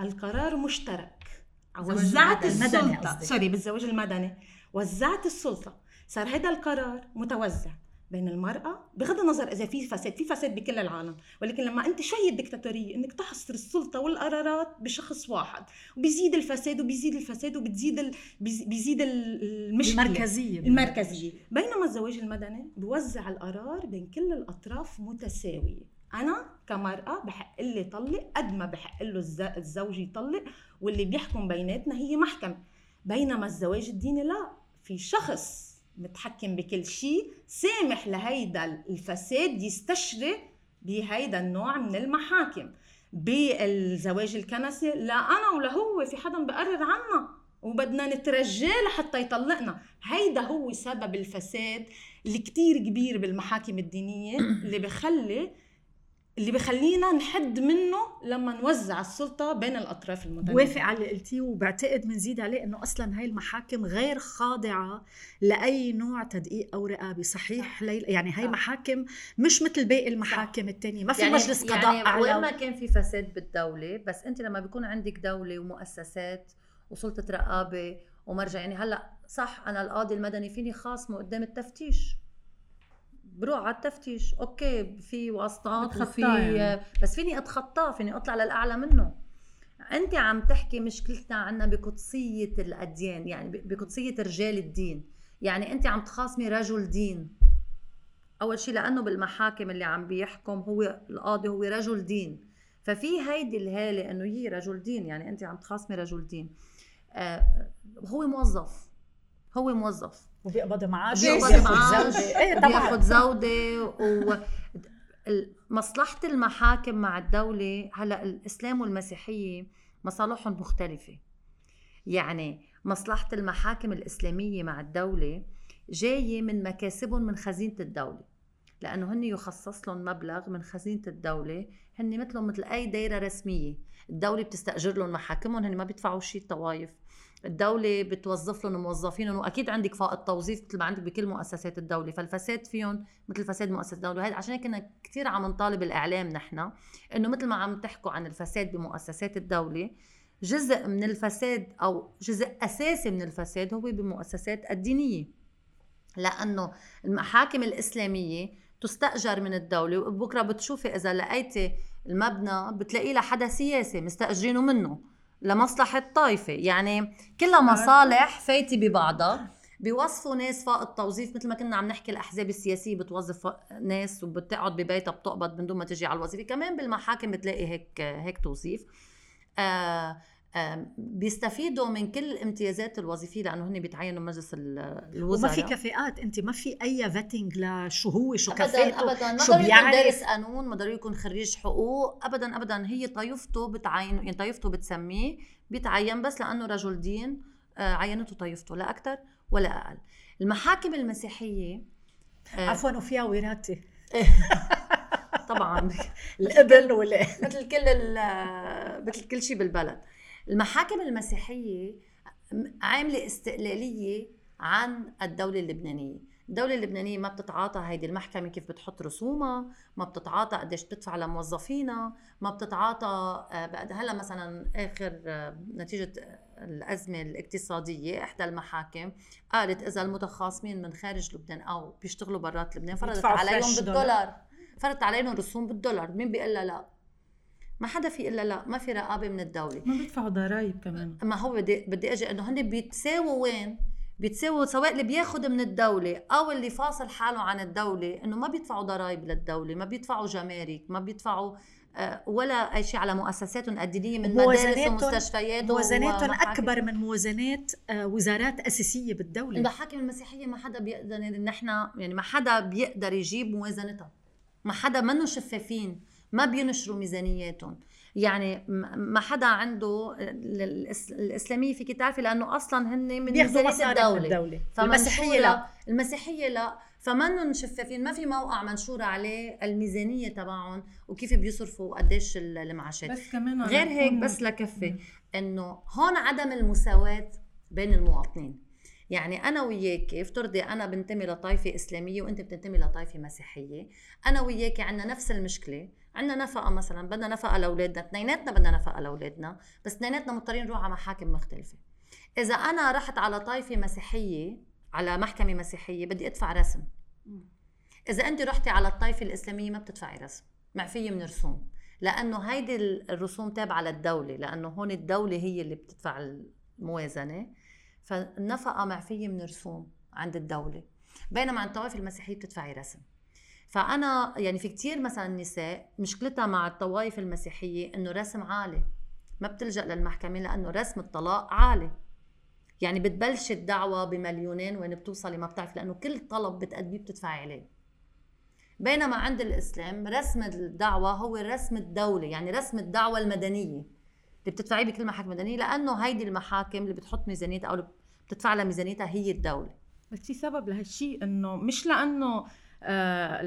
القرار مشترك. وزعت السلطة. سوري بالزواج المدني. وزعت السلطة. صار هذا القرار متوزع بين المرأة بغض النظر إذا في فساد في فساد بكل العالم ولكن لما أنت شو هي الدكتاتورية إنك تحصر السلطة والقرارات بشخص واحد وبيزيد الفساد وبيزيد الفساد وبتزيد ال... بيزيد المشكلة المركزية. المركزية. بينما الزواج المدني بوزع القرار بين كل الأطراف متساوية. أنا كمرأة بحق لي طلق قد ما بحق له الزوج يطلق واللي بيحكم بيناتنا هي محكمة. بينما الزواج الديني لا في شخص متحكم بكل شيء سامح لهيدا الفساد يستشري بهيدا النوع من المحاكم. بالزواج الكنسي لا أنا ولا هو في حدا بقرر عنا وبدنا نترجاه لحتى يطلقنا. هيدا هو سبب الفساد اللي كتير كبير بالمحاكم الدينية اللي بخلي اللي بخلينا نحد منه لما نوزع السلطة بين الأطراف المتنازعة بوافق على اللي قلتيه وبعتقد بنزيد عليه إنه أصلا هاي المحاكم غير خاضعة لأي نوع تدقيق أو رقابة. صحيح ليل يعني هاي صح. محاكم مش مثل باقي المحاكم الثانية ما في يعني مجلس قضاء يعني أعلى. وين ما كان في فساد بالدولة بس أنت لما بيكون عندك دولة ومؤسسات وسلطة رقابة ومرجع يعني هلأ صح أنا القاضي المدني فيني خاصمه قدام التفتيش. بروح على التفتيش أوكي في واسطات وفي يعني. بس فيني أتخطاه فيني أطلع للأعلى منه. أنت عم تحكي مشكلتنا عنا بقدسية الأديان يعني بقدسية رجال الدين. يعني أنت عم تخاصمي رجل دين. أول شيء لأنه بالمحاكم اللي عم بيحكم هو القاضي هو رجل دين. ففي هيدي الهالة إنه هي رجل دين يعني أنت عم تخاصمي رجل دين. آه هو موظف. هو موظف. وبيقبض معاش بيقبض معاش إيه بياخذ زوده و مصلحة المحاكم مع الدولة هلأ الإسلام والمسيحية مصالحهم مختلفة. يعني مصلحة المحاكم الإسلامية مع الدولة جاية من مكاسبهم من خزينة الدولة. لأنه هن يخصص لهم مبلغ من خزينة الدولة هن مثلهم مثل أي دايرة رسمية. الدولة بتستأجر لهم محاكمهم هن ما بيدفعوا شيء الطوائف الدولة بتوظف لهم موظفين وأكيد عندك فائض توظيف مثل ما عندك بكل مؤسسات الدولة. فالفساد فيهم مثل فساد مؤسسات الدولة. وهذا عشان كنا كثير عم نطالب الاعلام نحن إنه مثل ما عم تحكوا عن الفساد بمؤسسات الدولة جزء من الفساد أو جزء أساسي من الفساد هو بمؤسسات الدينية. لأنه المحاكم الإسلامية تستأجر من الدولة وبكرة بتشوفي إذا لقيتي المبنى بتلاقيه لحدا سياسي مستأجرينه منه. لمصلحة طائفة. يعني كلها مصالح فايتة ببعضها. بيوظفوا ناس فوق التوظيف مثل ما كنا عم نحكي الأحزاب السياسية بتوظف ناس وبتقعد ببيتها بتقبض من دون ما تجي على الوظيفة. كمان بالمحاكم بتلاقي هيك هيك توظيف. آه بيستفيدوا من كل الامتيازات الوظيفيه لأنه هن بيتعينوا مجلس الوزراء. وما في كفاءات أنت ما في أي فيتنج لشو هو شو كفاءته ابدا. ما ضروري يكون دارس قانون ما ضروري يكون خريج حقوق. ابدا ابدا. هي طائفته بتعين يعني طائفته بتسميه بيتعين بس لأنه رجل دين آه، عينته طائفته لا أكثر ولا أقل. المحاكم المسيحية آه، عفوا وفيها وراثه طبعا. [laughs] الابن ولا مثل كل مثل كل شيء بالبلد. المحاكم المسيحية عاملة استقلالية عن الدولة اللبنانية. الدولة اللبنانية ما بتتعاطى هيدي المحكمة كيف بتحط رسومها، ما بتتعاطى قديش بتدفع لموظفينها، ما بتتعاطى آه، هلا مثلا آخر آه، نتيجة الأزمة الاقتصادية إحدى المحاكم قالت إذا المتخاصمين من خارج لبنان أو بيشتغلوا برات لبنان فرضت عليهم بالدولار. فرضت عليهم رسوم بالدولار، مين بيقول لا؟ ما حدا في إلا لا ما في رقابة من الدولة. ما بيدفعوا ضرائب كمان. ما هو بدي بدي أجي إنه هن بيتساووا وين؟ بيتساووا سواء اللي بياخذ من الدولة أو اللي فاصل حاله عن الدولة إنه ما بيدفعوا ضرائب للدولة ما بيدفعوا جمارك ما بيدفعوا آه، ولا أي شيء على مؤسساتهم الدينية من مدارس ومستشفيات موازناتهم أكبر من موازنات آه، وزارات أساسية بالدولة. المحاكم المسيحية ما حدا بيقدر نحن يعني ما حدا بيقدر يجيب موازنتها. ما حدا منه شفافين. ما بينشروا ميزانياتهم. يعني ما حدا عنده الإسلامية فيك تعرفي لأنه أصلا هن من ميزانية الدولة, الدولة. المسيحية لا. المسيحية لا. فمنهم شفافين ما في موقع منشور عليه الميزانية تبعهم وكيف بيصرفوا قديش المعاشات. بس كمان غير هيك بس لكفي إنه هون عدم المساواة بين المواطنين. يعني أنا وياك افترضي أنا بنتمي لطائفه إسلامية وأنت بتنتمي لطائفه مسيحية أنا وياك عندنا نفس المشكلة. عندنا نفقة مثلا بدنا نفقة لأولادنا. اثنيناتنا بدنا نفقة لأولادنا بس اثنيناتنا مضطرين نروح على محاكم مختلفة. إذا أنا رحت على طائفه مسيحية على محكمة مسيحية بدي أدفع رسم. إذا انت رحتي على الطائفه الإسلامية ما بتدفعي رسم معفية من رسوم. لأنه هيدي الرسوم تابعة للدولة لأنه هون الدولة هي اللي بتدفع الموازنة. فالنفقة معفية من رسوم عند الدولة. بينما عند الطوائف المسيحية بتدفعي رسم. فأنا يعني في كتير مثلا نساء مشكلتها مع الطوائف المسيحية إنه رسم عالي. ما بتلجأ للمحكمة لأنه رسم الطلاق عالي. يعني بتبلش الدعوة بمليونين وين بتوصلي ما بتعرف لأنه كل طلب بتقدميه بتدفعي عليه. بينما عند الإسلام رسم الدعوة هو رسم الدولة يعني رسم الدعوة المدنية. اللي بتدفعيه بكل محاكم مدنية لأنه هيدي المحاكم اللي بتحط ميزانيتها أو بتدفع لها ميزانيتها هي الدولة. بس في سبب لهالشيء إنه مش لأنه آه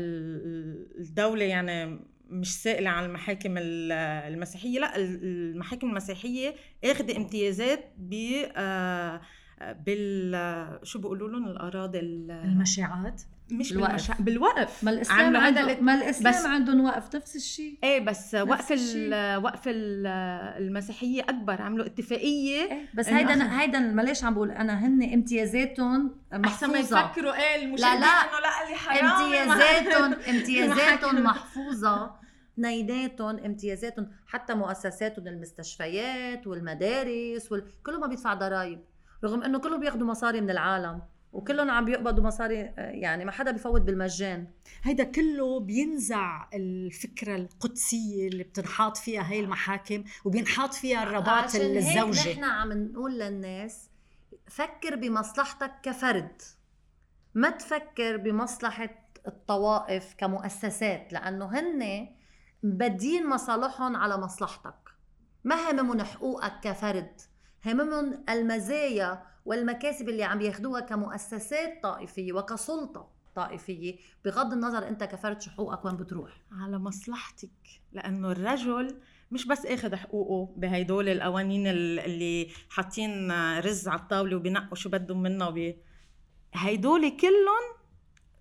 الدولة يعني مش سائلة عن المحاكم المسيحية لا المحاكم المسيحية اخذ امتيازات ب آه، بال شو بيقولوا لهم الأراضي المشاعات مش بالوقف. بالوقف. ما الإسلام عنده ما الإسلام بس عندهم وقف. نفس الشيء. إيه بس وقف وقف المسيحية أكبر عملوا اتفاقية. إيه بس هيدا هيدا معلش عم بقول أنا هن امتيازاتهم محفوظه أحسن ما يفكروا إيه المشاهدين لا لا. اللي حرام. امتيازاتهم [laughs] امتيازاتهم محفوظة. اثنيناتهم امتيازاتهم حتى مؤسساتهم المستشفيات والمدارس وال... كلهم بيدفع ضرائب رغم إنه كلهم بياخذوا مصاري من العالم. وكلهم عم بيقبضوا مصاري يعني ما حدا بفوت بالمجان. هيدا كله بينزع الفكرة القدسية اللي بتنحاط فيها هاي المحاكم وبينحاط فيها الرباط الزوجي. عشان نحن عم نقول للناس فكر بمصلحتك كفرد. ما تفكر بمصلحة الطوائف كمؤسسات لأنه هن مبدين مصالحهم على مصلحتك. ما هممهم حقوقك كفرد هممهم المزايا والمكاسب اللي عم ياخدوها كمؤسسات طائفية وكسلطة طائفية بغض النظر انت كفرد شو حقوقك وين بتروح. على مصلحتك لأنه الرجل مش بس أخذ حقوقه بهيدول القوانين اللي حاطين رز على الطاولة وبينقوا شو بدهم منه وبي... هيدول كلهم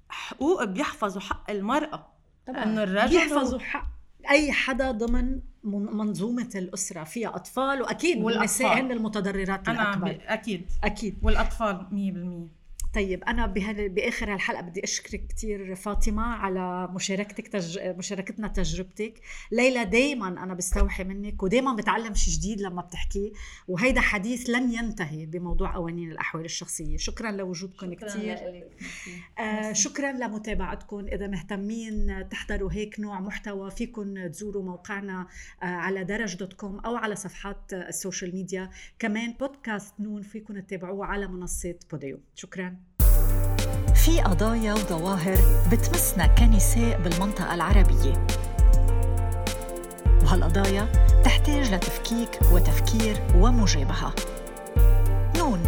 حقوق بيحفظوا حق المرأة. طبعا. إنه الرجل بيحفظوا حق أي حدا ضمن منظومة الأسرة فيها أطفال وأكيد النساء هن المتضررات الأكبر. أنا أكيد. أكيد. والأطفال 100% طيب أنا بآخر هالحلقة بدي أشكرك كثير فاطمة على مشاركتك تج... مشاركتنا تجربتك. ليلى دائما أنا بستوحي منك ودائما بتعلم شيء جديد لما بتحكي وهيدا حديث لن ينتهي بموضوع قوانين الأحوال الشخصية. شكرا لوجودكم كثير آه شكرا لمتابعتكم. إذا مهتمين تحضروا هيك نوع محتوى فيكم تزوروا موقعنا آه على درج dot com أو على صفحات ال social media. كمان بودكاست نون فيكم تتابعوه على منصة بوديو. شكرا. في قضايا وظواهر بتمسنا كنساء بالمنطقة العربية. وهالقضايا تحتاج لتفكيك وتفكير ومجابهة. نون.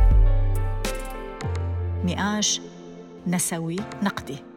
نقاش نسوي. نقدي.